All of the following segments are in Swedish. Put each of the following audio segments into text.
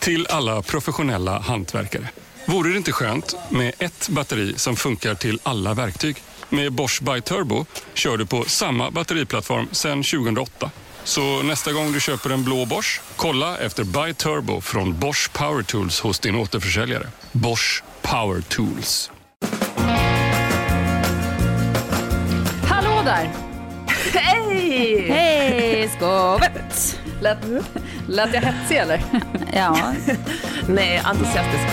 Till alla professionella hantverkare. Vore det inte skönt med ett batteri som funkar till alla verktyg? Med Bosch By Turbo kör du på samma batteriplattform sedan 2008. Så nästa gång du köper en blå Bosch, kolla efter By Turbo från Bosch Power Tools hos din återförsäljare. Bosch Power Tools. Hallå där! Hej! Hej skåpet! Lät, lät jag hetsig eller? Ja, Nej, entusiastisk.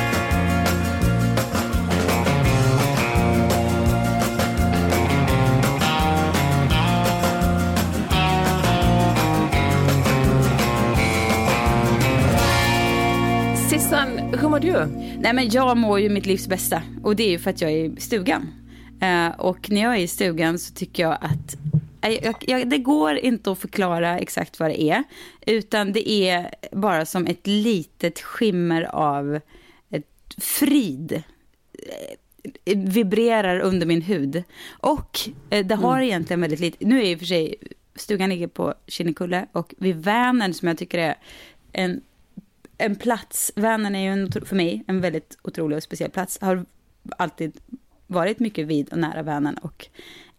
Sissan, hur mår du? nej men jag mår ju mitt livs bästa och det är ju för att jag är i stugan. Eh, och när jag är i stugan så tycker jag att jag, jag, det går inte att förklara exakt vad det är, utan det är bara som ett litet skimmer av ett frid eh, vibrerar under min hud. Och eh, det har egentligen väldigt lite, nu är i och för sig, stugan ligger på Kinnekulle och vid Vänern som jag tycker är en, en plats, Vänern är ju en, för mig en väldigt otrolig och speciell plats, har alltid varit mycket vid och nära Vänern och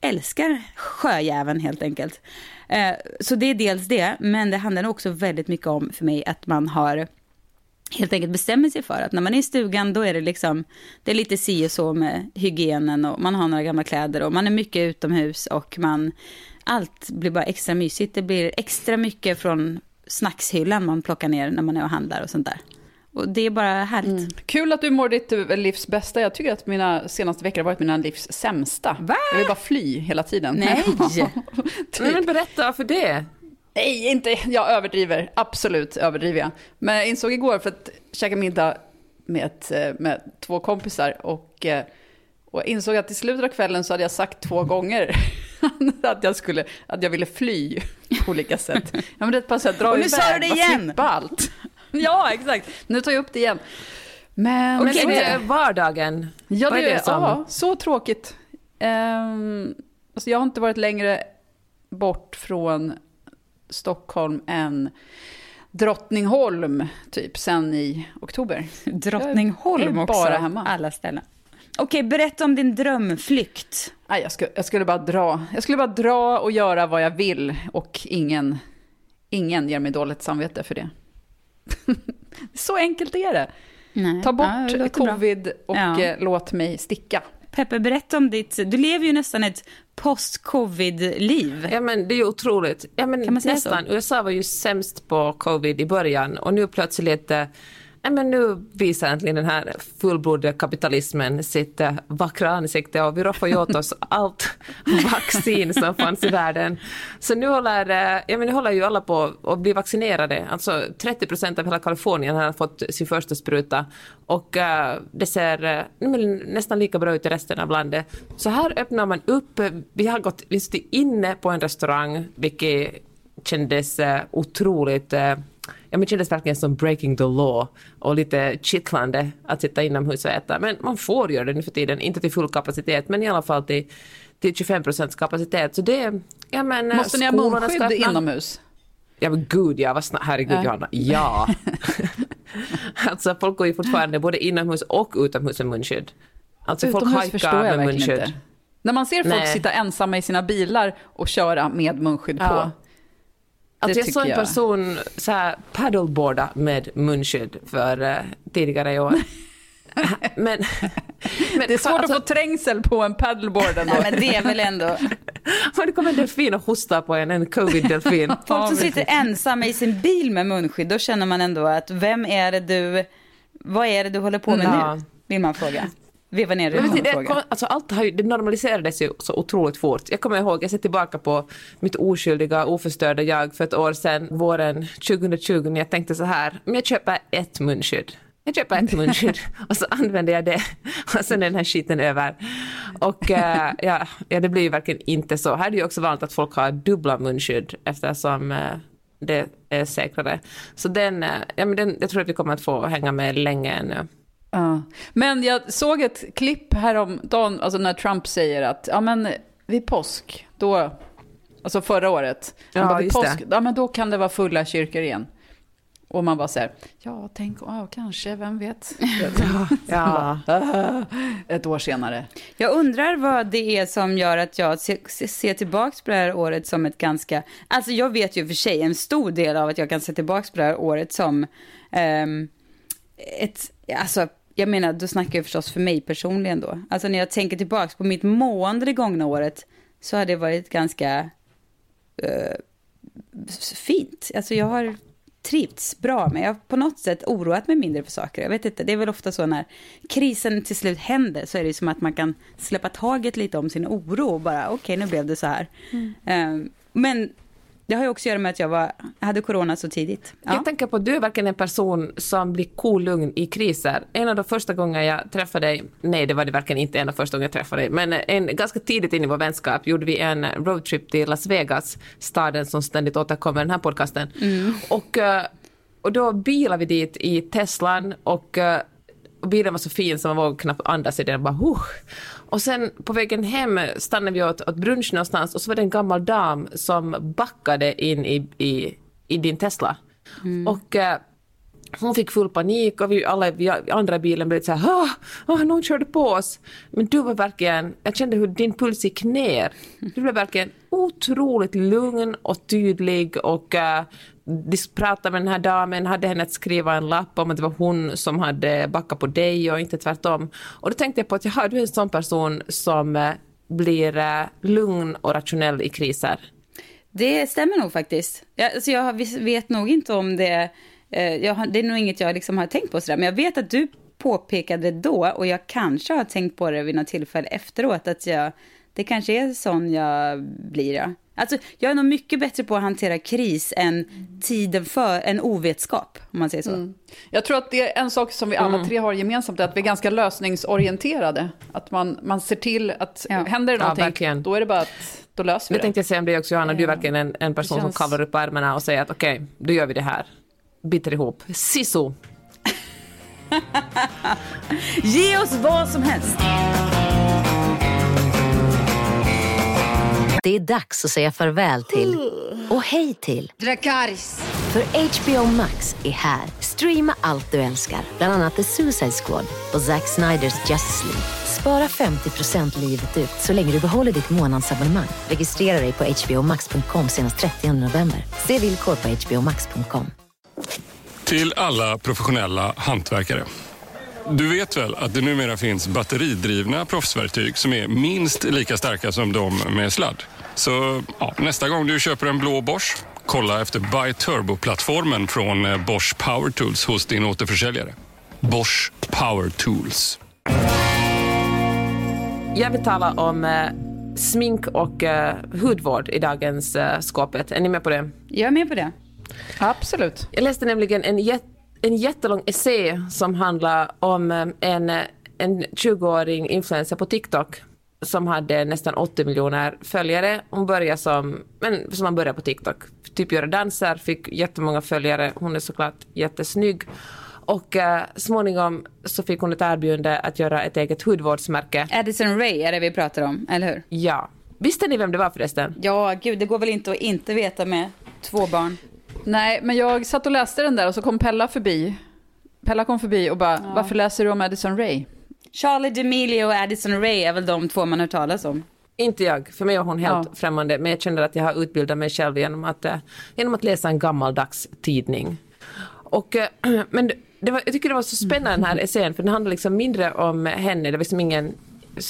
älskar sjöjäveln helt enkelt. Eh, så det är dels det, men det handlar också väldigt mycket om för mig att man har helt enkelt bestämmer sig för att när man är i stugan då är det liksom, det är lite si och så med hygienen och man har några gamla kläder och man är mycket utomhus och man, allt blir bara extra mysigt. Det blir extra mycket från snackshyllan man plockar ner när man är och handlar och sånt där. Och det är bara härligt. Kul att du mår ditt eh, livs bästa. Jag tycker att mina senaste veckor har varit mina livs sämsta. Va? Jag vill bara fly hela tiden. Nej! Typ. Men berätta för det. Nej, inte. Jag överdriver. Absolut överdriver jag. Men jag insåg igår för att käka middag med, ett, eh, med två kompisar och, eh, och insåg att i slutet av kvällen så hade jag sagt två gånger att jag, skulle, att jag ville fly på olika sätt. Ja, men det passar att dra Och nu iväg, sa du det igen. allt. Ja, exakt. Nu tar jag upp det igen. Men, Men så- är det vardagen? Ja, Vad det, är det som- ja, så tråkigt. Um, alltså jag har inte varit längre bort från Stockholm än Drottningholm, typ, sen i oktober. Drottningholm också. bara hemma. Alla ställen. Okej, berätta om din drömflykt. Nej, jag, skulle, jag skulle bara dra. Jag skulle bara dra och göra vad jag vill och ingen, ingen ger mig dåligt samvete för det. så enkelt är det. Nej. Ta bort Ja, det låter bra. covid och Ja. eh, låt mig sticka. Peppe, berätta om ditt... Du lever ju nästan ett post-covid-liv. Ja men det är ju otroligt. Ja, men Kan man säga nästan. USA var ju sämst på covid i början och nu plötsligt men nu visar äntligen den här fullblodiga kapitalismen sitt eh, vackra ansikte och vi roffar åt oss allt vaccin som fanns i världen. Så nu håller, eh, ja, men nu håller ju alla på att bli vaccinerade. Alltså 30 procent av hela Kalifornien har fått sin första spruta och eh, det ser nästan lika bra ut i resten av landet. Så här öppnar man upp. Vi har gått, vi sitter inne på en restaurang, vilket kändes otroligt Ja, men kändes verkligen som breaking the law och lite kittlande att sitta inomhus och äta. Men man får göra det nu för tiden, inte till full kapacitet, men i alla fall till, till 25 procents kapacitet. Så det, ja men Måste ni ha munskydd inomhus? Ja men gud ja, vad snabbt, herregud Ja. Johanna, ja. alltså folk går ju fortfarande både inomhus och utomhus med munskydd. Alltså folk Utomhus hajkar förstår jag med munskydd. inte. När man ser folk Nej. sitta ensamma i sina bilar och köra med munskydd Ja. på. Alltså jag såg en person så här paddleboarda med munskydd för uh, tidigare i år. men, men Det är svårt alltså, att få trängsel på en paddleboard ändå. Nej, men det är väl ändå... Men det kommer en delfin och hostar på en, en covid-delfin. Folk som sitter ensamma i sin bil med munskydd, då känner man ändå att vem är det du... Vad är det du håller på med Ja. nu? Vill man fråga. Veva ner Men vet utan du, att det, fråga. alltså, allt har ju, det normaliserades ju så otroligt fort. Jag kommer ihåg, jag ser tillbaka på mitt oskyldiga, oförstörda jag för ett år sedan, våren 2020, när jag tänkte så här, men jag köper ett munskydd. Jag köper ett munskydd och så använder jag det och sen är den här skiten över. Och eh, ja, ja, det blir ju verkligen inte så. Här är det ju också vanligt att folk har dubbla munskydd eftersom eh, det är säkrare. Så den, eh, ja, men den, jag tror att vi kommer att få hänga med länge ännu. Ja. Men jag såg ett klipp häromdagen, alltså när Trump säger att ja, men vid påsk, då, alltså förra året, Ja, bara, vid det. påsk, ja, men då kan det vara fulla kyrkor igen. Och man bara säger, ja, tänk, ja, kanske, vem vet? Ja. Ett år senare. Jag undrar vad det är som gör att jag ser, ser tillbaka på det här året som ett ganska... Alltså jag vet ju för sig en stor del av att jag kan se tillbaka på det här året som ehm, ett... Alltså, jag menar, då snackar jag förstås för mig personligen då. Alltså när jag tänker tillbaka på mitt mående det gångna året så har det varit ganska eh, fint. Alltså jag har trivts bra med. Jag har på något sätt oroat mig mindre för saker. Jag vet inte, det är väl ofta så när krisen till slut händer så är det som att man kan släppa taget lite om sin oro och bara okej, nu blev det så här. Eh, men det har ju också att göra med att jag var, hade corona så tidigt. Ja. Jag tänker på att du är verkligen en person som blir kolugn i kriser. En av de första gångerna jag träffade dig, nej det var det verkligen inte en av första gångerna jag träffade dig, men en, ganska tidigt in i vår vänskap gjorde vi en roadtrip till Las Vegas, staden som ständigt återkommer i den här podcasten. Och, eh, och då bilade vi dit i Teslan och eh, och bilen var så fin så man vågade knappt andas i den. Bara, huh. Och sen på vägen hem stannade vi åt, åt brunch någonstans och så var det en gammal dam som backade in i, i, i din Tesla. Och eh, hon fick full panik och vi alla vi andra i bilen blev så här, ah, ah, någon körde på oss. Men du var verkligen, jag kände hur din puls gick ner. Du blev verkligen otroligt lugn och tydlig och uh, pratade med den här damen, hade henne att skriva en lapp om att det var hon som hade backat på dig och inte tvärtom. Och då tänkte jag på att jaha, du är en sån person som eh, blir eh, lugn och rationell i kriser. Det stämmer nog faktiskt. Jag, alltså jag vet nog inte om det... Eh, jag har, det är nog inget jag liksom har tänkt på sådär. Men jag vet att du påpekade det då och jag kanske har tänkt på det vid något tillfälle efteråt. Att jag, det kanske är sån jag blir. Ja. Alltså, jag är nog mycket bättre på att hantera kris än tiden för en ovetskap, om man säger så. Jag tror att det är en sak som vi alla tre har gemensamt, är att vi är ganska lösningsorienterade. Att man, man ser till att Ja. händer det Ja, någonting, verkligen. då är det bara att då löser vi Det det. tänkte jag säga om dig också Johanna, du är verkligen en, en person Det känns- som kavlar upp ärmarna och säger att okej, då gör vi det här. Biter ihop. Sisu. Ge oss vad som helst! Det är dags att säga farväl till och hej till. Dracarys. För HBO Max är här. Streama allt du älskar, bland annat The Suicide Squad och Zack Sniders Justice League. Spara 50% livet ut så länge du behåller ditt månadsabonnemang. Registrera dig på hbomax.com senast 30 november. Se villkor på hbomax.com. Till alla professionella hantverkare. Du vet väl att det numera finns batteridrivna proffsverktyg som är minst lika starka som de med sladd? Så ja, nästa gång du köper en blå Bosch, kolla efter Buy Turbo-plattformen från eh, Bosch Power Tools hos din återförsäljare. Bosch Power Tools. Jag vill tala om eh, smink och eh, hudvård i dagens eh, skåpet. Är ni med på det? Jag är med på det. Absolut. Jag läste nämligen en, jät en jättelång essä som handlar om eh, en, eh, en 20-åring influencer på TikTok som hade nästan 80 miljoner följare. Hon började som, men som man började på TikTok, typ göra danser, fick jättemånga följare. Hon är såklart jättesnygg. Och eh, småningom så fick hon ett erbjudande att göra ett eget hudvårdsmärke. Addison Ray är det vi pratar om, eller hur? Ja. Visste ni vem det var förresten? Ja, gud, det går väl inte att inte veta med två barn. Nej, men jag satt och läste den där och så kom Pella förbi. Pella kom förbi och bara, varför läser du om Addison Ray? Charlie D'Amelio och Addison Ray är väl de två man har talas om. Inte jag, för mig var hon helt Ja. främmande, men jag känner att jag har utbildat mig själv genom att, eh, genom att läsa en gammaldags tidning. Och, eh, men det- var, jag tycker det var så spännande den här essän, för den handlar liksom mindre om henne, det var liksom ingen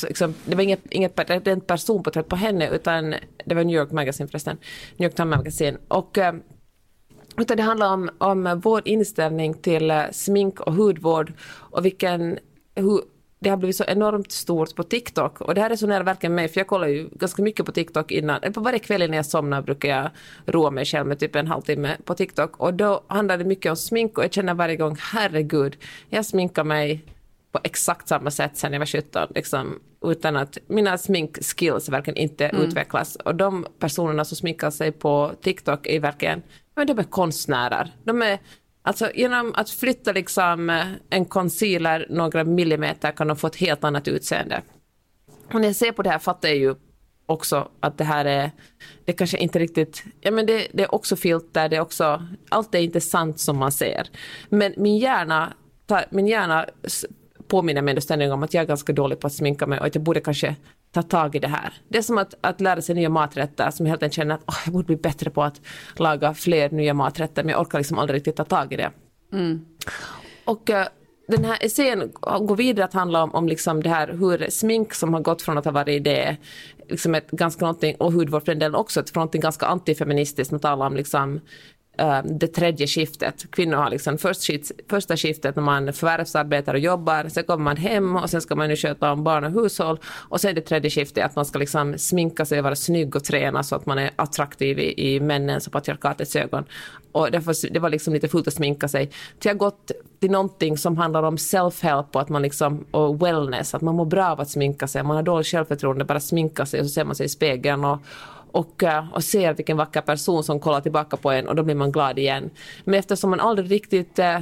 liksom, det var inget, inget rent personporträtt på henne, utan det var New York Magazine förresten, New York Times Magazine. Och, eh, utan det handlar om, om vår inställning till eh, smink och hudvård och vilken, hur, det har blivit så enormt stort på TikTok. Och det här resonerar verkligen mig, för jag kollar ju ganska mycket på TikTok innan. På varje kväll innan jag somnar brukar jag roa mig själv med typ en halvtimme på TikTok. Och då handlar det mycket om smink och jag känner varje gång, herregud, jag sminkar mig på exakt samma sätt sen jag var 17. Liksom, utan att mina sminkskills verkligen inte mm. utvecklas. Och de personerna som sminkar sig på TikTok är verkligen, men de är konstnärer. De är Alltså genom att flytta liksom eh, en concealer några millimeter kan de få ett helt annat utseende. Och när jag ser på det här fattar jag ju också att det här är, det kanske inte riktigt, ja men det, det är också filter, det är också, allt är inte sant som man ser. Men min hjärna, min hjärna påminner mig ständigt om att jag är ganska dålig på att sminka mig och att jag borde kanske ta tag i det här. Det är som att, att lära sig nya maträtter som jag helt enkelt känner att oh, jag borde bli bättre på att laga fler nya maträtter men jag orkar liksom aldrig riktigt ta tag i det. Mm. Och uh, den här essän går vidare att handla om, om liksom det här hur smink som har gått från att ha varit det, liksom ett ganska någonting, och hudvård för den delen också, från någonting ganska antifeministiskt, man talar om liksom Eh, det tredje skiftet. Kvinnor har liksom först skift, första skiftet när man förvärvsarbetar och jobbar, sen kommer man hem och sen ska man ju sköta om barn och hushåll och sen det tredje skiftet att man ska liksom sminka sig vara snygg och träna så att man är attraktiv i, i männens och patriarkatets ögon. Och därför, det var liksom lite fullt att sminka sig. Till jag har gått till någonting som handlar om self-help och, att man liksom, och wellness, att man mår bra av att sminka sig. Man har dåligt självförtroende, bara sminka sig och så ser man sig i spegeln och, och, eh, och ser vilken vacker person som kollar tillbaka på en och då blir man glad igen. Men eftersom man aldrig riktigt eh,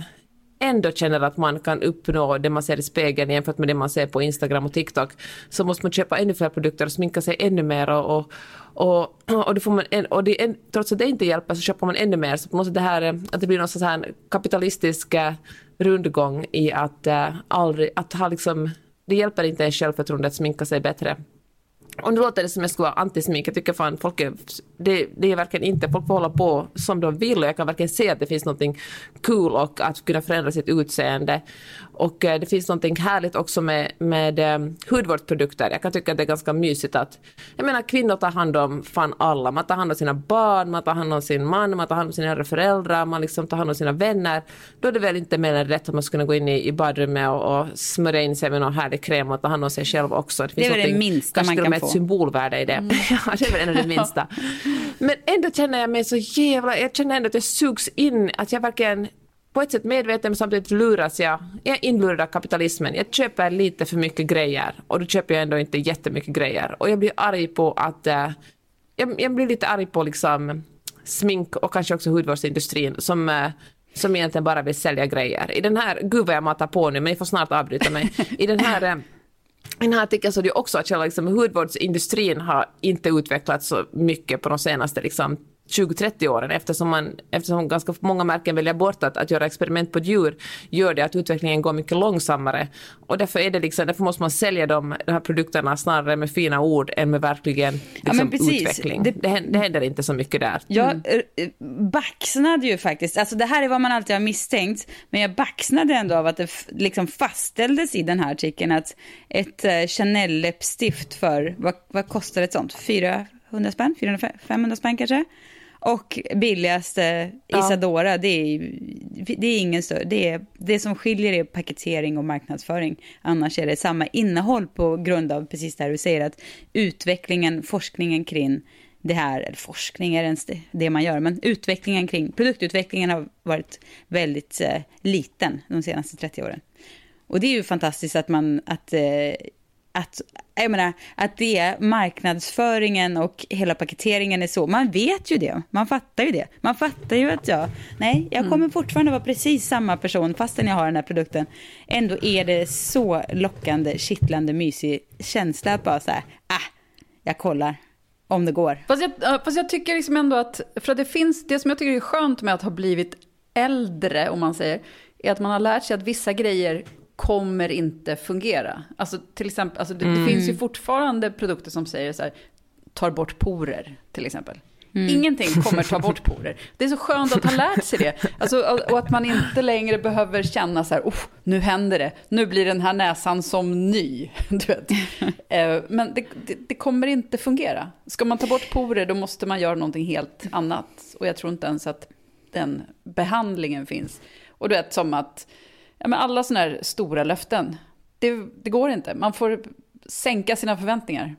ändå känner att man kan uppnå det man ser i spegeln jämfört med det man ser på Instagram och TikTok så måste man köpa ännu fler produkter och sminka sig ännu mer och, och, och, och, det får man, och det, trots att det inte hjälper så köper man ännu mer så på något det här, eh, att det blir någon sån här kapitalistisk rundgång i att aldrig, att ha liksom, det hjälper inte ens självförtroende att sminka sig bättre och nu låter det som jag skulle vara antismink. Jag tycker fan folk är, det, det är verkligen inte, folk får hålla på som de vill och jag kan verkligen se att det finns någonting cool och att kunna förändra sitt utseende. Och eh, det finns någonting härligt också med, med eh, hudvårdsprodukter. Jag kan tycka att det är ganska mysigt att, jag menar kvinnor tar hand om fan alla. Man tar hand om sina barn, man tar hand om sin man, man tar hand om sina föräldrar, man liksom tar hand om sina vänner. Då är det väl inte mer än rätt att man kunna gå in i, i badrummet och, och smörja in sig med någon härlig kräm och ta hand om sig själv också. Det, finns det är väl det minsta man kan få ett symbolvärde i det. Mm. ja, det är väl ändå det minsta. Men ändå känner jag mig så jävla, jag känner ändå att jag sugs in, att jag verkligen på ett sätt medveten men samtidigt luras jag. Jag är inlurad av kapitalismen. Jag köper lite för mycket grejer och då köper jag ändå inte jättemycket grejer. Och jag blir arg på att... Äh, jag, jag, blir lite arg på liksom smink och kanske också hudvårdsindustrin som äh, som egentligen bara vill sälja grejer. I den här, gud vad jag matar på nu men jag får snart avbryta mig. I den här äh, i den här artikeln så är det också att själva liksom, hudvårdsindustrin har inte utvecklats så mycket på de senaste liksom, 20-30 åren eftersom, man, eftersom ganska många märken väljer bort att, att göra experiment på djur gör det att utvecklingen går mycket långsammare. Och därför, är det liksom, därför måste man sälja de, de här produkterna snarare med fina ord än med verkligen liksom, ja, utveckling. Det, det, händer, det, händer inte så mycket där. Jag mm. Eh, baxnade ju faktiskt, alltså det här är vad man alltid har misstänkt, men jag baxnade ändå av att det liksom fastställdes i den här artikeln att ett uh, Chanel läppstift för, vad, vad kostar ett sånt? 400 spänn? 400-500 spänn kanske? Och billigaste Isadora, ja. det, är, det är ingen större, det, är, det som skiljer är paketering och marknadsföring. Annars är det samma innehåll på grund av precis det här du säger, att utvecklingen, forskningen kring det här, eller forskning är ens det, det man gör, men utvecklingen kring, produktutvecklingen har varit väldigt eh, liten de senaste 30 åren. Och det är ju fantastiskt att man, att eh, att, jag menar, att det marknadsföringen och hela paketeringen är så. Man vet ju det, man fattar ju det. Man fattar ju att jag, nej, jag mm. kommer fortfarande vara precis samma person fastän jag har den här produkten. Ändå är det så lockande, kittlande, mysig känsla att bara så här, ah, jag kollar om det går. Fast jag, fast jag tycker liksom ändå att, för att det finns, det som jag tycker är skönt med att ha blivit äldre, om man säger, är att man har lärt sig att vissa grejer kommer inte fungera. Alltså till exempel, alltså det, mm. det, finns ju fortfarande produkter som säger så här, tar bort porer till exempel. Mm. Ingenting kommer ta bort porer. Det är så skönt att ha lärt sig det. Alltså, och att man inte längre behöver känna så här, oh, nu händer det, nu blir den här näsan som ny. Du vet. Eh, men det, det, det, kommer inte fungera. Ska man ta bort porer då måste man göra någonting helt annat. Och jag tror inte ens att den behandlingen finns. Och du vet som att ja, men alla sådana här stora löften, det det, det går inte. Man får sänka sina förväntningar.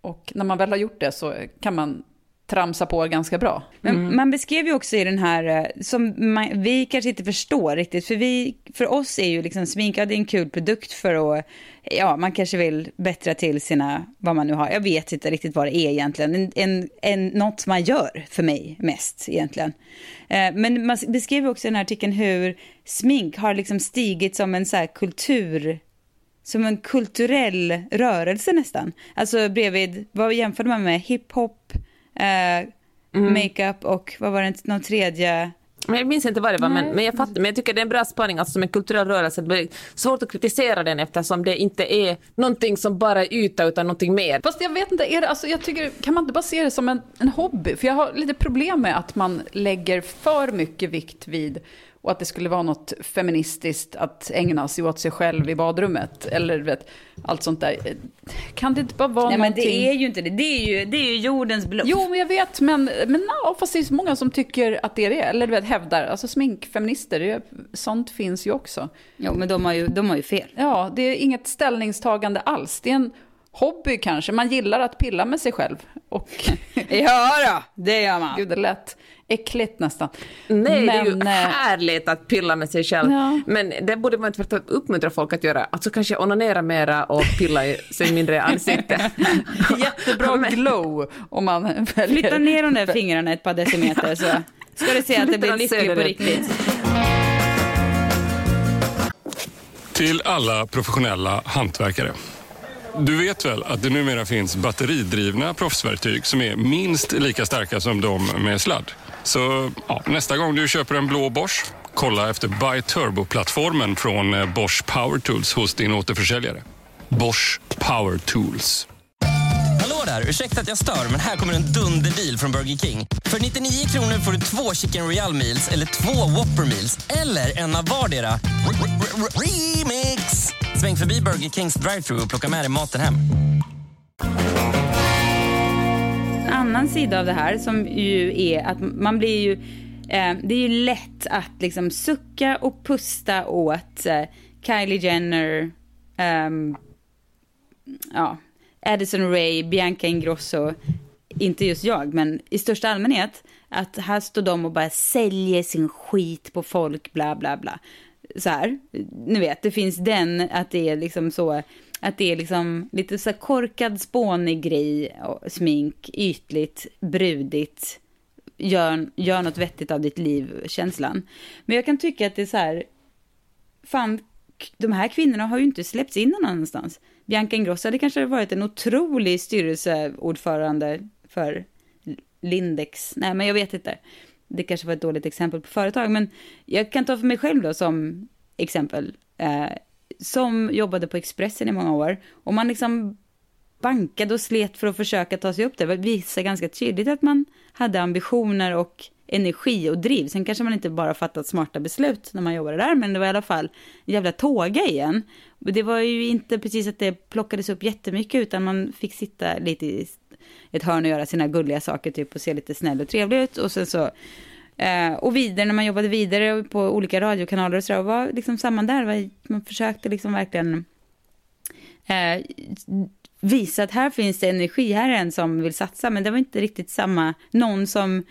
Och när man väl har gjort det så kan man tramsa på ganska bra. Men man beskrev ju också i den här, eh, som man, vi kanske inte förstår riktigt, för, vi, för oss är ju liksom smink, ja, det är en kul produkt för att, ja, man kanske vill bättra till sina, vad man nu har, jag vet inte riktigt vad det är egentligen, en, en, en, något man gör för mig mest egentligen. Eh, men man beskrev också i den här artikeln hur smink har liksom stigit som en så här kultur som en kulturell rörelse nästan. Alltså bredvid, vad jämförde man med? Hiphop, eh, makeup och vad var det, någon tredje? Men jag minns inte vad det var, men, men jag fattar. Men jag tycker det är en bra spaning, alltså som en kulturell rörelse. Det blir svårt att kritisera den eftersom det inte är någonting som bara är yta utan någonting mer. Fast jag vet inte, är det, alltså jag tycker, kan man inte bara se det som en, en hobby? För jag har lite problem med att man lägger för mycket vikt vid och att det skulle vara något feministiskt att ägna sig åt sig själv i badrummet. Eller vet, allt sånt där. Kan det inte bara vara Nej någonting... men det är ju inte det, det är ju, det är ju jordens bluff. Jo, men jag vet, men, men no, fast det är så många som tycker att det är det. Eller du vet, hävdar. Alltså sminkfeminister, det, sånt finns ju också. Jo men de har ju, de har ju fel. Ja, det är inget ställningstagande alls. Det är en hobby kanske. Man gillar att pilla med sig själv. Och Ja då, det gör man. gud, det lät äckligt nästan. Nej, det är ju Men, eh, härligt att pilla med sig själv. Ja. Men det borde man tvärtom uppmuntra folk att göra. Alltså kanske onanera mera och pilla i sig mindre i ansiktet. Jättebra glow om man väljer. Flytta ner de där fingrarna ett par decimeter så ska du se att det blir lyckligt på riktigt. Till alla professionella hantverkare. Du vet väl att det numera finns batteridrivna proffsverktyg som är minst lika starka som de med sladd? Så ja, nästa gång du köper en blå Bosch, kolla efter Buy Turbo-plattformen från eh, Bosch Power Tools hos din återförsäljare. Bosch Power Tools. Hallå där! Ursäkta att jag stör, men här kommer en dunderdeal från Burger King. För 99 kronor får du två Chicken Royal Meals eller två Whopper Meals eller en av vardera. Remix! Sväng förbi Burger Kings drive-thru och plocka med dig maten hem. Annan sida av det här som ju är att man blir ju, eh, det är ju lätt att liksom sucka och pusta åt eh, Kylie Jenner, eh, ja, Addison Ray, Bianca Ingrosso, inte just jag, men i största allmänhet, att här står de och bara säljer sin skit på folk, bla bla bla. Så här, ni vet, det finns den, att det är liksom så, att det är liksom lite så korkad, spånig grej, och smink, ytligt, brudigt, gör, gör något vettigt av ditt liv, känslan. Men jag kan tycka att det är så här, fan, de här kvinnorna har ju inte släppts in någon annanstans. Bianca Ingrosso hade kanske varit en otrolig styrelseordförande för Lindex. Nej, men jag vet inte. Det kanske var ett dåligt exempel på företag, men jag kan ta för mig själv då som exempel. Eh, som jobbade på Expressen i många år. Och man liksom bankade och slet för att försöka ta sig upp där. Det visar ganska tydligt att man hade ambitioner och energi och driv. Sen kanske man inte bara fattat smarta beslut när man jobbade där, men det var i alla fall en jävla tåga igen. Och Det var ju inte precis att det plockades upp jättemycket, utan man fick sitta lite i ett hörn och göra sina gulliga saker, typ och se lite snäll och trevlig ut. Och sen så Eh, och vidare när man jobbade vidare på olika radiokanaler och sådär, var liksom samma där. Var, man försökte liksom verkligen eh, visa att här finns det energi, här är en som vill satsa. Men det var inte riktigt samma, någon som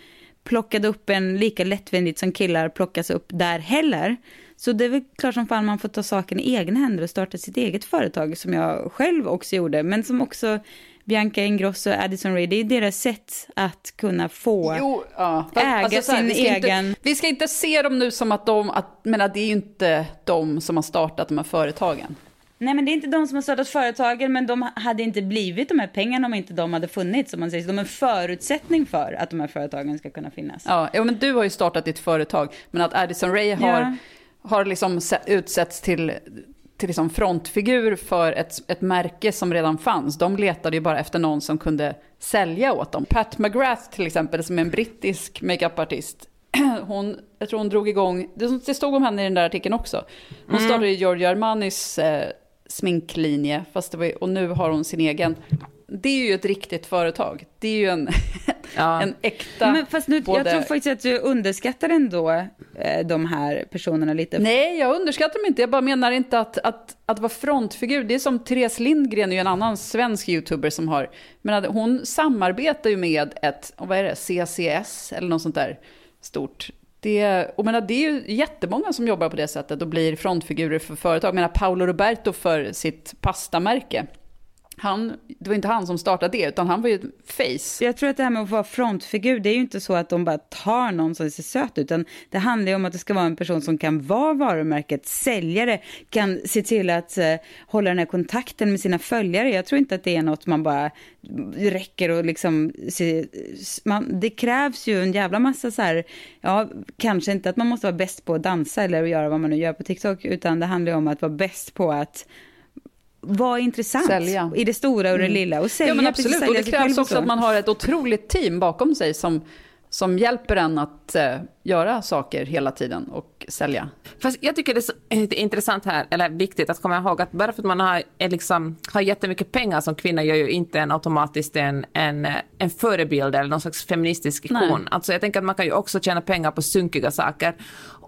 plockade upp en lika lättvindigt som killar plockas upp där heller. Så det är väl klart som fan man får ta saken i egna händer och starta sitt eget företag som jag själv också gjorde. Men som också Bianca Ingrosso och Addison Rae, det är deras sätt att kunna få Jo, ja. äga så här, sin vi egen... Inte, vi ska inte se dem nu som att de, att, men att det är ju inte de som har startat de här företagen. Nej men det är inte de som har startat företagen men de hade inte blivit de här pengarna om inte de hade funnits. Om man säger så. De är en förutsättning för att de här företagen ska kunna finnas. Ja, ja, men du har ju startat ditt företag, men att Addison Rae har, Ja. Har liksom se- utsetts till, till liksom frontfigur för ett, ett märke som redan fanns. De letade ju bara efter någon som kunde sälja åt dem. Pat McGrath till exempel, som är en brittisk makeupartist, hon, jag tror hon drog igång, det, stod om henne i den där artikeln också. Hon startade ju Giorgio Armanis eh, sminklinje, fast var, och nu har hon sin egen. Det är ju ett riktigt företag. Det är ju en, Ja. En äkta... Men fast nu, både... Jag tror faktiskt att du underskattar ändå eh, de här personerna lite. Nej, jag underskattar dem inte. Jag bara menar inte att, att, att vara frontfigur. Det är som Therese Lindgren, är en annan svensk youtuber som har... Men hon samarbetar ju med ett, vad är det, CCS eller något sånt där stort det, och menar, det är ju jättemånga som jobbar på det sättet och blir frontfigurer för företag. Jag menar Paolo Roberto för sitt pastamärke han, det var inte han som startade det, utan han var ju ett face. Jag tror att det här med att vara frontfigur, det är ju inte så att de bara tar någon som ser söt ut, utan det handlar ju om att det ska vara en person som kan vara varumärket, säljare, kan se till att eh, hålla den här kontakten med sina följare. Jag tror inte att det är något man bara räcker och liksom, se, man, det krävs ju en jävla massa så här, ja, kanske inte att man måste vara bäst på att dansa eller att göra vad man nu gör på TikTok, utan det handlar ju om att vara bäst på att vara intressant sälja. i det stora och det mm. lilla. Och sälja, ja, men absolut. Och det krävs också att man har ett otroligt team bakom sig som, som hjälper en att uh, göra saker hela tiden och sälja. Fast jag tycker det är så intressant här, eller viktigt att komma ihåg att bara för att man har, är liksom, har jättemycket pengar som kvinna gör ju inte en automatiskt en, en, en förebild eller någon slags feministisk ikon. Alltså jag tänker att man kan ju också tjäna pengar på sunkiga saker.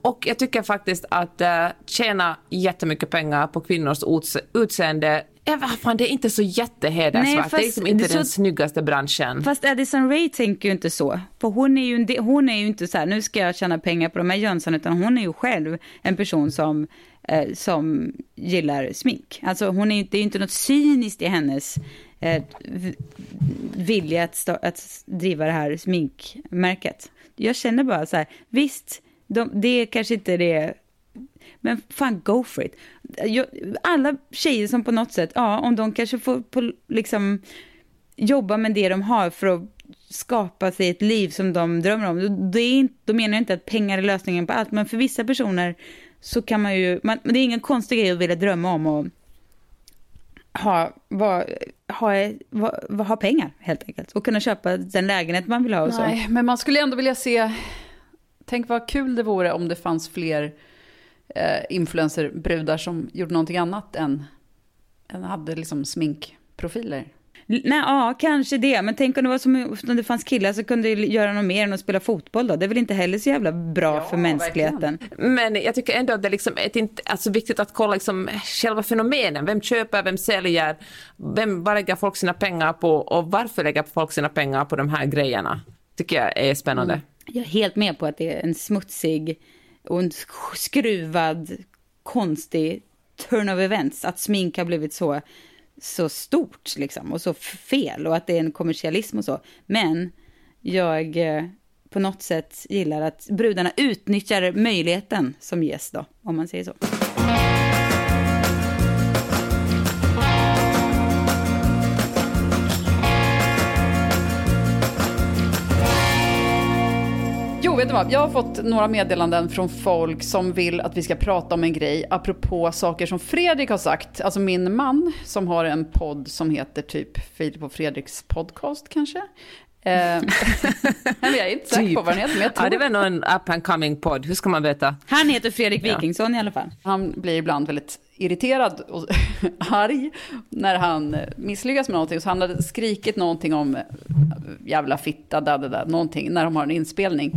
Och jag tycker faktiskt att uh, tjäna jättemycket pengar på kvinnors utseende fan, det är inte så jättehedersvärt. Det är liksom inte så, den snyggaste branschen. Fast Addison Ray tänker ju inte så. För hon är ju, hon är ju inte så här, nu ska jag tjäna pengar på de här Jönsson, utan hon är ju själv en person som, eh, som gillar smink. Alltså hon är, det är ju inte något cyniskt i hennes eh, vilja att, att driva det här sminkmärket. Jag känner bara så här, visst, de, det är kanske inte det men fan, go for it. Alla tjejer som på något sätt, ja, om de kanske får på, liksom jobba med det de har för att skapa sig ett liv som de drömmer om. Det är inte, då menar jag inte att pengar är lösningen på allt, men för vissa personer så kan man ju, man, det är ingen konstig grej att vilja drömma om och ha, va, ha, va, ha pengar helt enkelt. Och kunna köpa den lägenhet man vill ha och Nej, men man skulle ändå vilja se, tänk vad kul det vore om det fanns fler eh, influencerbrudar som gjorde någonting annat än, än hade liksom sminkprofiler. Nej, ja, kanske det. Men tänk om det var som om det fanns killar som kunde göra något mer än att spela fotboll då. Det är väl inte heller så jävla bra ja, för mänskligheten. Verkligen. Men jag tycker ändå att det är liksom ett, alltså viktigt att kolla liksom själva fenomenen. Vem köper, vem säljer, vem, vad lägger folk sina pengar på och varför lägger folk sina pengar på de här grejerna? Tycker jag är spännande. Mm. Jag är helt med på att det är en smutsig och en skruvad, konstig turn of events. Att smink har blivit så, så stort liksom, och så fel och att det är en kommersialism och så. Men jag eh, på något sätt gillar att brudarna utnyttjar möjligheten som ges då, om man säger så. Vet du vad? Jag har fått några meddelanden från folk som vill att vi ska prata om en grej apropå saker som Fredrik har sagt. Alltså min man som har en podd som heter typ Filip och Fredriks podcast kanske. Eh, jag är inte säker på vad den heter, men jag tror... Ja, det är väl någon up and coming podd, hur ska man veta? Han heter Fredrik Wikingsson ja. i alla fall. Han blir ibland väldigt irriterad och arg när han misslyckas med någonting. Så han hade skrikit någonting om jävla fitta, da, da, da, någonting, när de har en inspelning.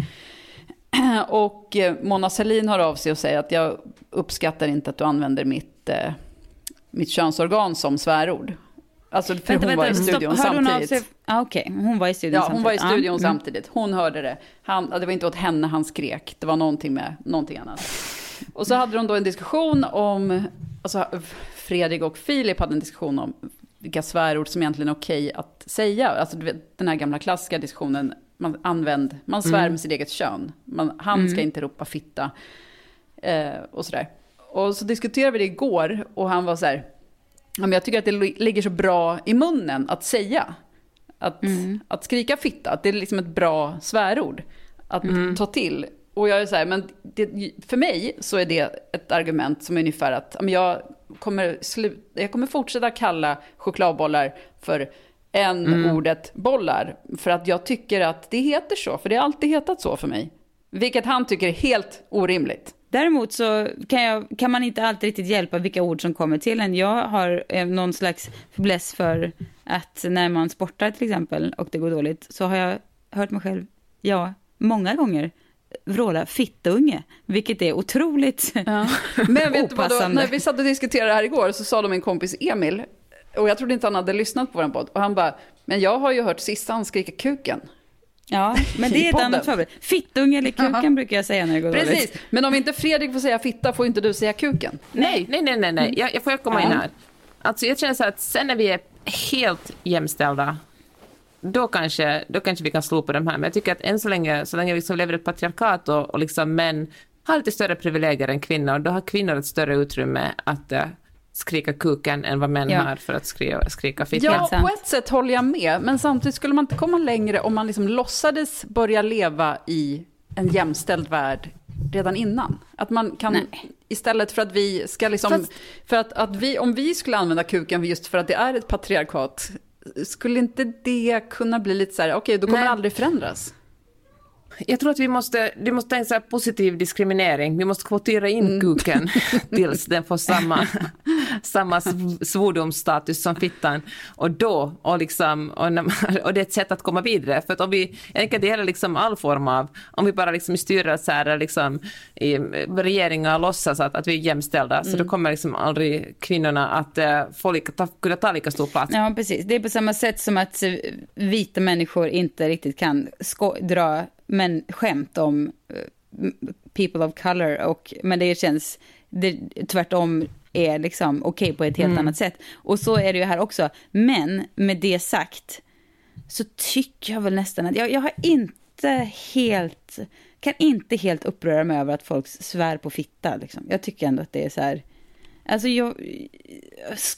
Och eh, Mona Sahlin hör av sig och säger att jag uppskattar inte att du använder mitt, eh, mitt könsorgan som svärord. Alltså för vänta, hon var i studion stopp, samtidigt. Hon, ah, okay. hon var i studion ja, samtidigt? hon var i studion ah, samtidigt. Hon hörde det. Han, det var inte åt henne han skrek, det var någonting med någonting annat. Och så hade de då en diskussion om, alltså Fredrik och Filip hade en diskussion om vilka svärord som egentligen är okej att säga. Alltså den här gamla klassiska diskussionen, man, använd, man svär mm. med sitt eget kön. Man, han mm. ska inte ropa fitta. Eh, och sådär. Och så diskuterade vi det igår och han var så här, jag tycker att det ligger så bra i munnen att säga. Att, mm. att skrika fitta, att det är liksom ett bra svärord att mm. ta till. Och jag är så här, men det, för mig så är det ett argument som är ungefär att jag kommer, slut, jag kommer fortsätta kalla chokladbollar för än mm. ordet bollar. För att jag tycker att det heter så, för det har alltid hetat så för mig. Vilket han tycker är helt orimligt. Däremot så kan, jag, kan man inte alltid riktigt hjälpa vilka ord som kommer till en. Jag har eh, någon slags fäbless för att när man sportar till exempel och det går dåligt så har jag hört mig själv, ja, många gånger vråla fittunge, vilket är otroligt Ja. Men vet du vad, då, när vi satt och diskuterade det här igår så sa då min kompis Emil, och jag trodde inte han hade lyssnat på vår podd, och han bara, men jag har ju hört Sissan skrika kuken. Ja, men det är ett annat favorit. Fittunge eller kuken brukar jag säga när det går Precis, dåligt. men om inte Fredrik får säga fitta får inte du säga kuken. Nej, nej, nej, nej, nej. Jag, jag får jag komma in här. Alltså jag känner så att sen när vi är helt jämställda, då kanske, då kanske vi kan slå på de här. Men jag tycker att än så länge, så länge vi liksom lever i ett patriarkat och, och liksom män har lite större privilegier än kvinnor, då har kvinnor ett större utrymme att eh, skrika kuken än vad män Ja. har för att skrika, skrika fitta. Ja, på ett sätt håller jag med, men samtidigt skulle man inte komma längre om man liksom låtsades börja leva i en jämställd värld redan innan. Att man kan, Nej. istället för att vi ska liksom, Fast- för att, att vi, om vi skulle använda kuken just för att det är ett patriarkat, skulle inte det kunna bli lite så här, okej, då kommer Nej. det aldrig förändras? Jag tror att vi måste, vi måste tänka så här positiv diskriminering. Vi måste kvotera in kuken tills den får samma, samma sv- svordomsstatus som fittan. Och då, och, liksom, och, och det är ett sätt att komma vidare. För att om vi, jag tänker att det gäller liksom all form av, om vi bara liksom i styrelser liksom i regeringar låtsas att, att vi är jämställda, så då kommer liksom aldrig kvinnorna att eh, få lika, ta, kunna ta lika stor plats. Ja, precis. Det är på samma sätt som att eh, vita människor inte riktigt kan dra men skämt om eh, people of color. Och, men det känns det, tvärtom är liksom okej på ett helt annat sätt. Och så är det ju här också. Men med det sagt så tycker jag väl nästan att jag, jag har inte helt, kan inte helt uppröra mig över att folk svär på fitta. Liksom. Jag tycker ändå att det är så här, alltså jag,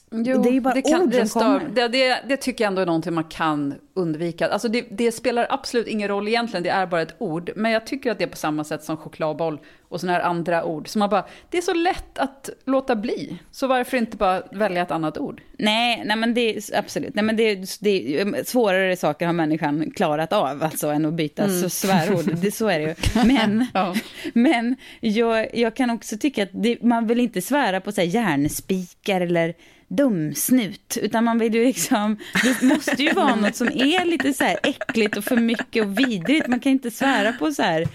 det är ju bara det, kan, ord det, stör, det, det, det tycker jag ändå är någonting man kan undvika. Alltså det, det spelar absolut ingen roll egentligen, det är bara ett ord. Men jag tycker att det är på samma sätt som chokladboll och sådana här andra ord. Så man bara, det är så lätt att låta bli. Så varför inte bara välja ett annat ord? Nej, nej men det är absolut. Nej, men det, det, svårare saker har människan klarat av alltså, än att byta så svärord. Det, så är det ju. Men, Ja. men jag, jag kan också tycka att det, man vill inte svära på så här, järnspikar eller dumsnut, utan man vill ju liksom, det måste ju vara något som är lite så här äckligt och för mycket och vidrigt. Man kan inte svära på så här,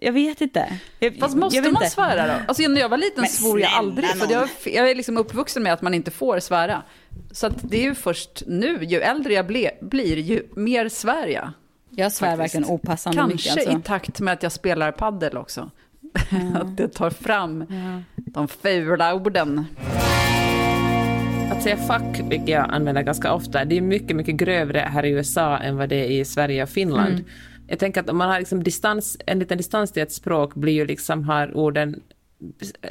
jag vet inte. Jag, Fast måste jag vet man inte. svära då? Alltså när jag var liten Men svor jag aldrig. För jag, jag är liksom uppvuxen med att man inte får svära. Så att det är ju först nu, ju äldre jag ble, blir, ju mer svär jag. Jag svär faktiskt. verkligen opassande Kanske mycket. Alltså. i takt med att jag spelar paddel också. att det tar fram de fula orden. Att säga fuck, vilket jag använder ganska ofta, det är mycket, mycket grövre här i USA än vad det är i Sverige och Finland. Mm. Jag tänker att om man har liksom distans, en liten distans till ett språk blir ju liksom, har orden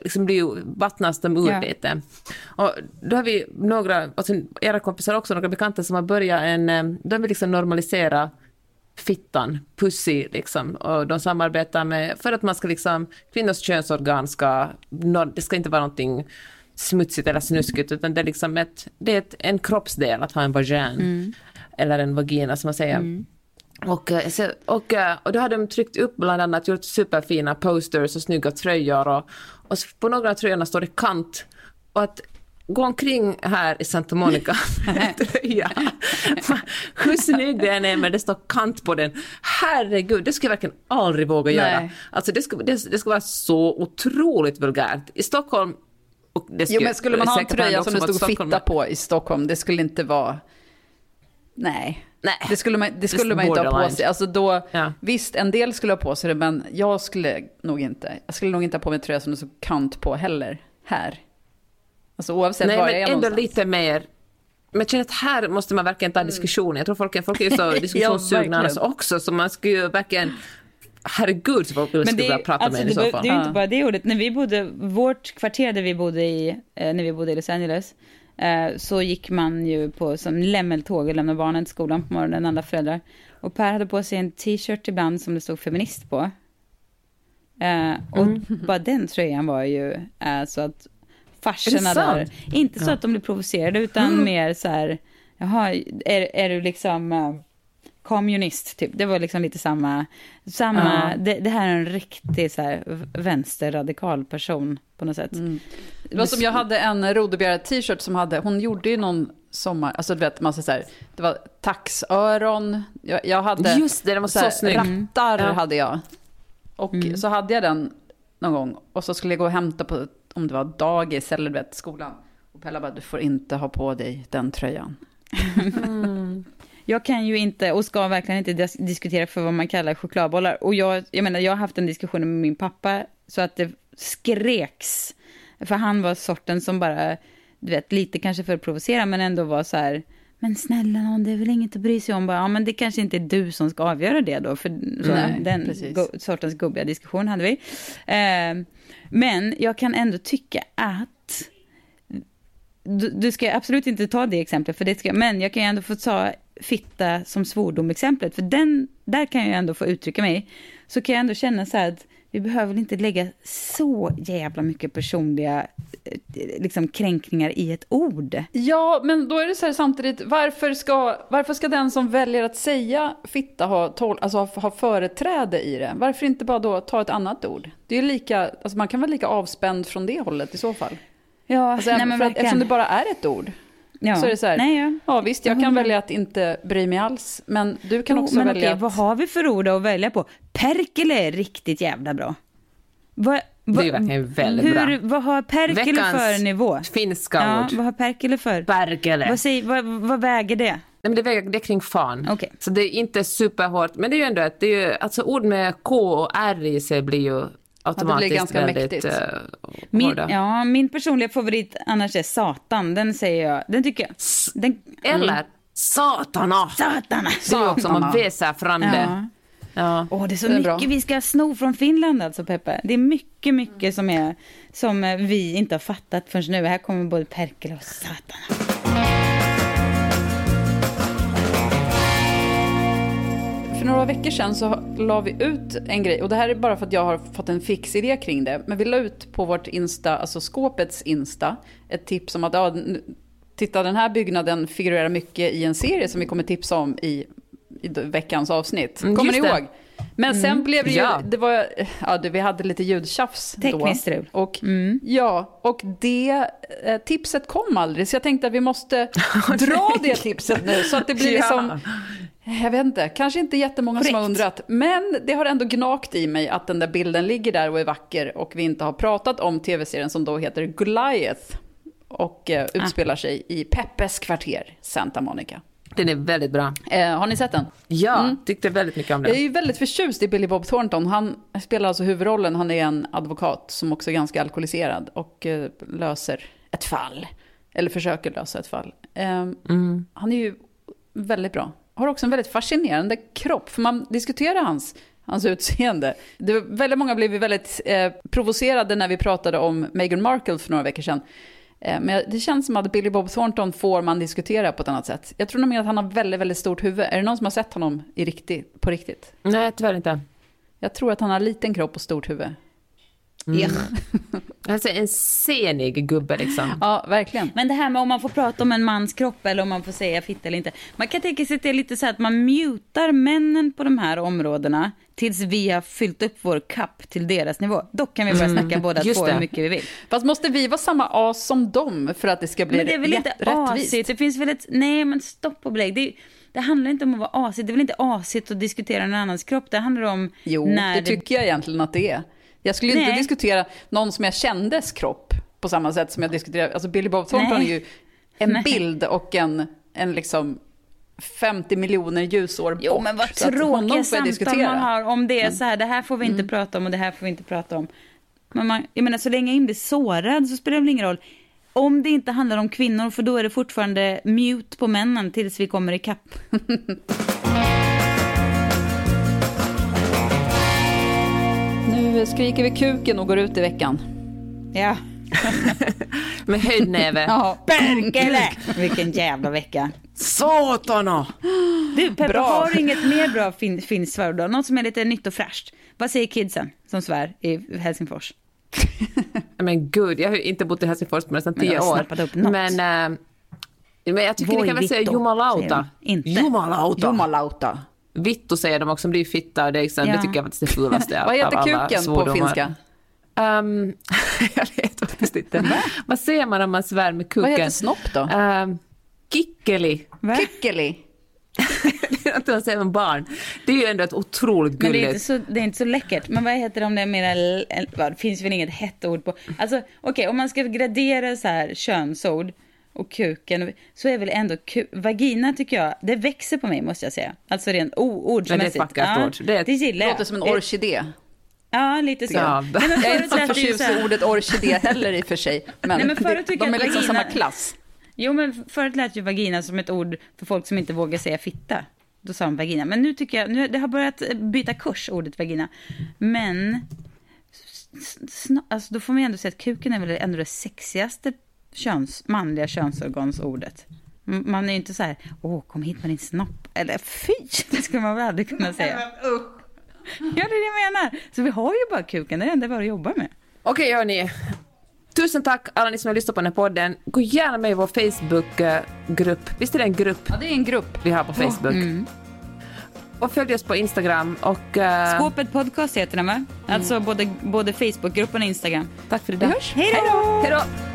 liksom blir ju, vattnas de ur Ja. lite. Och då har vi några, alltså era kompisar också, några bekanta som har börjat en, eh, de vill liksom normalisera fittan, pussy liksom, och de samarbetar med, för att man ska liksom, kvinnors könsorgan ska, det ska inte vara någonting smutsigt eller snuskigt, utan det är liksom ett, det är ett, en kroppsdel att ha en vagin, eller en vagina som man säger. Och, eh, och, eh, och då har de tryckt upp bland annat, gjort superfina posters och snygga tröjor och, och på några av tröjorna står det kant. Och att gå omkring här i Santa Monica med en tröja, hur snygg den är men det står kant på den. Herregud, det skulle jag verkligen aldrig våga göra. Nej. Alltså det skulle, det, det skulle vara så otroligt vulgärt. I Stockholm, och det Jo, men skulle man ha en tröja som det stod fitta på i Stockholm, det skulle inte vara... Nej. Nej. Det skulle man, det skulle man inte ha på sig. Alltså då, Ja. Visst, en del skulle ha på sig det, men jag skulle nog inte. Jag skulle nog inte ha på mig tröja som det stod kant på heller. Här. Alltså oavsett Nej, var men jag är ändå någonstans. lite mer. Men jag känner att här måste man verkligen ta diskussion. Jag tror folk, är- folk är ju så diskussionssugna annars också, så man skulle ju verkligen... Herregud, så folk skulle Men vilja prata alltså, med en i det, så fall. det är ju inte bara det ordet. När vi bodde, vårt kvarter där vi bodde i, eh, när vi bodde i Los Angeles, så gick man ju på som lämmeltåg och lämnade barnen till skolan på morgonen, alla föräldrar. Och Per hade på sig en t-shirt ibland som det stod feminist på. Eh, och Mm. bara den tröjan var ju eh, så att farsorna Är där, inte så att de blev provocerade utan mer så här, jaha, är, är du liksom eh, kommunist typ? Det var liksom lite samma, samma Ja. det, det här är en riktig så här vänsterradikal person på något sätt. Det var som jag hade en Rodebjerg t-shirt som hade, hon gjorde ju någon sommar, alltså du vet, massa så här, det var taxöron, jag, jag hade Just det, den var så här, rattar Ja. hade jag. Och så hade jag den någon gång och så skulle jag gå och hämta på, om det var dagis eller du vet, skolan. Och Pella bara, du får inte ha på dig den tröjan. Jag kan ju inte och ska verkligen inte dis- diskutera för vad man kallar chokladbollar. Och jag, jag menar, jag har haft en diskussion med min pappa så att det skreks. För han var sorten som bara, du vet, lite kanske för att provocera, men ändå var så här, men snälla nån, det är väl inget att bry sig om. Bara, ja, men det kanske inte är du som ska avgöra det då. För så, Nej, den go- sortens gubbiga diskussion hade vi. Eh, men jag kan ändå tycka att du, du ska absolut inte ta det exemplet, för det ska, men jag kan ju ändå få ta fitta som svordom-exemplet, för den, där kan jag ändå få uttrycka mig. Så kan jag ändå känna så här att vi behöver inte lägga så jävla mycket personliga eh, liksom, kränkningar i ett ord. Ja, men då är det så här samtidigt, varför ska, varför ska den som väljer att säga fitta ha, tol, alltså ha, ha företräde i det? Varför inte bara då ta ett annat ord? Det är lika, alltså man kan vara lika avspänd från det hållet i så fall. Ja, Alltså, nej, men att, eftersom det bara är ett ord. Ja. Så är det så här, Nej, ja. ja visst jag kan välja att inte bry mig alls, men du kan Jo, också men välja okej, att... vad har vi för ord att välja på? Perkele är riktigt jävla bra. Va, va, Det är verkligen väldigt hur, bra. Vad har Perkele Veckans för nivå? finska Ja, ord. vad har Perkele för? Perkele. Vad, säger, vad, vad väger det? Nej, men det, väger, det är kring fan. Okej. Så det är inte superhårt. Men det är ju ändå att det är ju, alltså ord med K och R i sig blir ju automatiskt ganska väldigt mäktigt. eh, Min, ja, min personliga favorit annars är Satan. Den säger jag. Den tycker jag. Den, Eller satana. Satana! Det är också man väser fram det. Ja. Ja. Åh, det är så Det är mycket bra. vi ska sno från Finland alltså, Peppe. Det är mycket, mycket som, är, som vi inte har fattat förrän nu. Här kommer både Perkele och Satana. För några veckor sedan så la vi ut en grej, och det här är bara för att jag har fått en fix idé kring det. Men vi la ut på vårt Insta, alltså skåpets Insta, ett tips om att ja, titta den här byggnaden figurerar mycket i en serie som vi kommer tipsa om i, i veckans avsnitt. Mm, Kommer ni det. ihåg? Men sen blev det ju, Ja. det var, ja, vi hade lite ljudtjafs då. Tekniskt strul. Och, Ja, och det eh, tipset kom aldrig, så jag tänkte att vi måste dra det tipset nu, så att det blir Ja. Jag vet inte, kanske inte jättemånga som har Korrekt. undrat. Men det har ändå gnagt i mig att den där bilden ligger där och är vacker och vi inte har pratat om tv-serien som då heter Goliath och eh, utspelar sig i Peppes kvarter, Santa Monica. Den är väldigt bra. Eh, har ni sett den? Ja, tyckte väldigt mycket om Jag är den. ju väldigt förtjust i Billy Bob Thornton. Han spelar alltså huvudrollen. Han är en advokat som också är ganska alkoholiserad och eh, löser ett fall. Eller försöker lösa ett fall. Eh, Han är ju väldigt bra. Har också en väldigt fascinerande kropp. För man diskuterar hans, hans utseende. Det väldigt många blev väldigt eh, provocerade när vi pratade om Meghan Markle för några veckor sedan. Eh, Men det känns som att Billy Bob Thornton får man diskutera på ett annat sätt. Jag tror nämligen att han har väldigt, väldigt stort huvud. Är det någon som har sett honom i riktigt, på riktigt? Nej, tyvärr inte. Jag tror att han har liten kropp och stort huvud. Alltså en senig gubbe liksom. Ja, verkligen. Men det här med om man får prata om en mans kropp eller om man får säga fitta eller inte. Man kan tänka sig att det är lite så här att man mutar männen på de här områdena tills vi har fyllt upp vår kapp till deras nivå. Då kan vi börja snacka båda just två det. hur mycket vi vill. Fast måste vi vara samma as som dem för att det ska bli Men det är väl inte rätt- rättvist? asigt? Det finns väl ett... Nej, men stopp och belägg. Det, det handlar inte om att vara asigt. Det är väl inte asigt att diskutera någon annans kropp. Det handlar om Jo, när det tycker jag egentligen att det är. Jag skulle inte Nej. diskutera någon som jag kändes kropp på samma sätt som jag diskuterar, alltså Billy Bob Thornton är ju en Nej. bild och en, en liksom 50 miljoner ljusår bort. Jo, men vad tråkiga samtal man har om det. är Så här, det här får vi inte prata om och det här får vi inte prata om. Men man, jag menar, så länge jag inte blir sårad så spelar det väl ingen roll. Om det inte handlar om kvinnor, för då är det fortfarande mute på männen tills vi kommer ikapp. Nu skriker vi kuken och går ut i veckan. Ja. Med höjd näve. Ja. Perkele! Vilken jävla vecka. Satana! Du, Peppa, Bra. har inget mer bra fin, finskt svärd då? Något som är lite nytt och fräscht? Vad säger kidsen som svär i Helsingfors? Men gud, jag har ju inte bott i Helsingfors på nästan tio år. snappat upp något. Men, äh, men jag tycker ni kan väl säga Voi jumalauta. Inte. Jumalauta. Jumalauta. Vittu säger de också, men det är ju fitta och det, är liksom, Ja. det tycker jag faktiskt är det fulaste av Vad heter alla kuken på finska? Ehm, jag vet faktiskt inte. Vad säger man om man svär med kuken? Vad heter snopp då? Ehm, Kikkeli. Va? Kikkeli. att man säger med barn. Det är ju ändå ett otroligt Men det är, gulligt... inte så, det är inte så läckert. Men vad heter det om det är mera... Det finns väl inget hett ord på. Alltså okej, om man ska gradera så här könsord och kuken så är väl ändå ku- vagina tycker jag, det växer på mig måste jag säga. Alltså rent o- ordsmässigt. Men det är ett vackert ord. Det Det, är ett- det gillar jag. Låter som en Det- orkidé. Ja, lite så. Ja. Nej, men Jag är inte så förtjust i ordet orkidé heller i och för sig. Men, Nej, men förut det, tycker de är liksom vagina- samma klass. Jo, men förut lät ju vagina som ett ord för folk som inte vågar säga fitta. Då sa man vagina. Men nu tycker jag, nu, det har börjat byta kurs, ordet vagina. Men, alltså då får man ju ändå säga att kuken är väl ändå det sexigaste köns, manliga könsorgansordet. Man är ju inte så här, åh, kom hit med din snopp. Eller fy, det skulle man väl aldrig kunna säga. Ja, det är det jag menar. Så vi har ju bara kuken, det är det enda vi har att jobba med. Okej hörni. Tusen tack alla ni som har lyssnat på den här podden. Gå gärna med i vår Facebookgrupp. Visst är det en grupp Ja, det är en grupp. vi har på Facebook? Och följ oss på Instagram och... eh, Skåpet podcast heter den va? Alltså både, både Facebookgruppen och Instagram. tack för idag. Hej då! Hej då!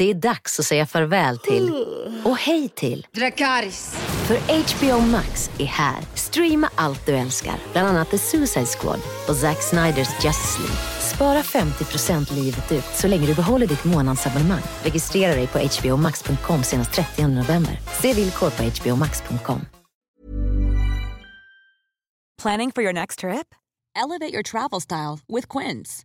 Det är dags att säga farväl till och hej till. Dracarys. För HBO Max är här. Streama allt du älskar, bland annat The Suicide Squad och Zack Sniders Justice League. Spara 50% livet ut så länge du behåller ditt månadsabonnemang. Registrera dig på hbomax.com senast 30 november. Se villkor på hbomax.com. Planning for your next trip? Elevate your travel style with Quince.